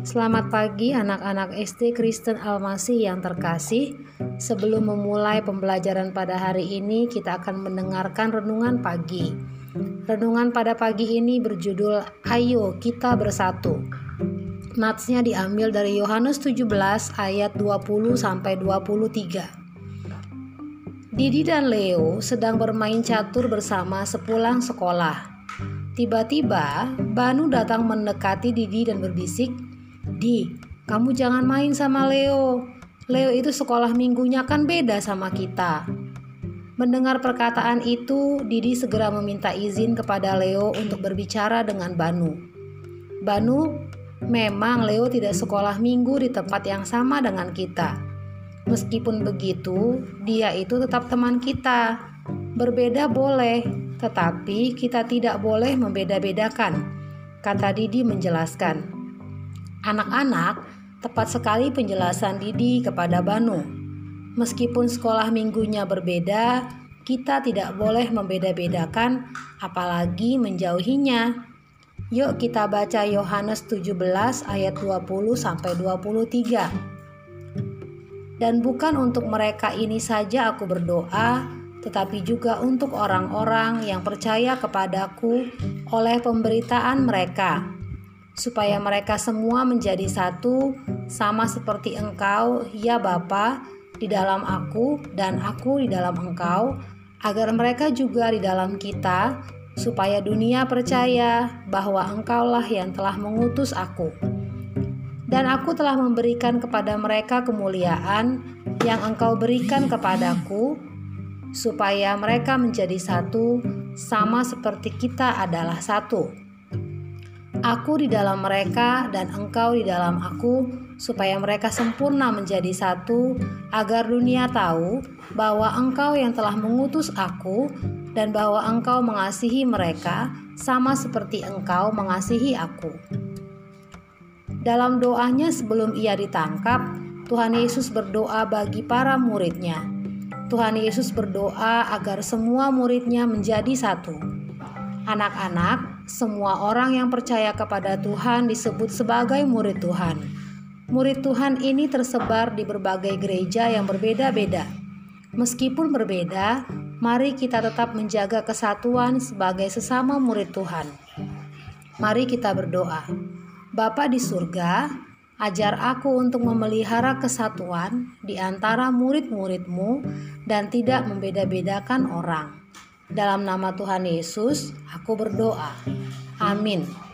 Selamat pagi anak-anak SD Kristen Almasih yang terkasih. Sebelum memulai pembelajaran pada hari ini, kita akan mendengarkan renungan pagi. Renungan pada pagi ini berjudul Ayo kita bersatu. Natsnya diambil dari Yohanes 17 ayat 20 sampai 23. Didi dan Leo sedang bermain catur bersama sepulang sekolah. Tiba-tiba, Banu datang mendekati Didi dan berbisik, Di, kamu jangan main sama Leo. Leo itu sekolah minggunya kan beda sama kita. Mendengar perkataan itu, Didi segera meminta izin kepada Leo untuk berbicara dengan Banu. Banu, memang Leo tidak sekolah minggu di tempat yang sama dengan kita. Meskipun begitu, dia itu tetap teman kita. Berbeda boleh, tetapi kita tidak boleh membeda-bedakan, kata Didi menjelaskan. Anak-anak, tepat sekali penjelasan Didi kepada Banu. Meskipun sekolah minggunya berbeda, kita tidak boleh membeda-bedakan apalagi menjauhinya. Yuk kita baca Yohanes 17 ayat 20 sampai 23. Dan bukan untuk mereka ini saja aku berdoa, tetapi juga untuk orang-orang yang percaya kepadaku oleh pemberitaan mereka supaya mereka semua menjadi satu, sama seperti Engkau, ya Bapa, di dalam aku dan aku di dalam Engkau, agar mereka juga di dalam kita, supaya dunia percaya bahwa Engkaulah yang telah mengutus aku. Dan aku telah memberikan kepada mereka kemuliaan yang Engkau berikan kepadaku, supaya mereka menjadi satu, sama seperti kita adalah satu Aku di dalam mereka dan engkau di dalam aku, supaya mereka sempurna menjadi satu, agar dunia tahu bahwa engkau yang telah mengutus aku, dan bahwa engkau mengasihi mereka sama seperti engkau mengasihi aku. Dalam doanya sebelum ia ditangkap, Tuhan Yesus berdoa bagi para muridnya. Tuhan Yesus berdoa agar semua muridnya menjadi satu. Anak-anak, semua orang yang percaya kepada Tuhan disebut sebagai murid Tuhan. Murid Tuhan ini tersebar di berbagai gereja yang berbeda-beda. Meskipun berbeda, mari kita tetap menjaga kesatuan sebagai sesama murid Tuhan. Mari kita berdoa. Bapa di surga, ajar aku untuk memelihara kesatuan di antara murid-muridmu dan tidak membeda-bedakan orang. Dalam nama Tuhan Yesus, aku berdoa. Amin.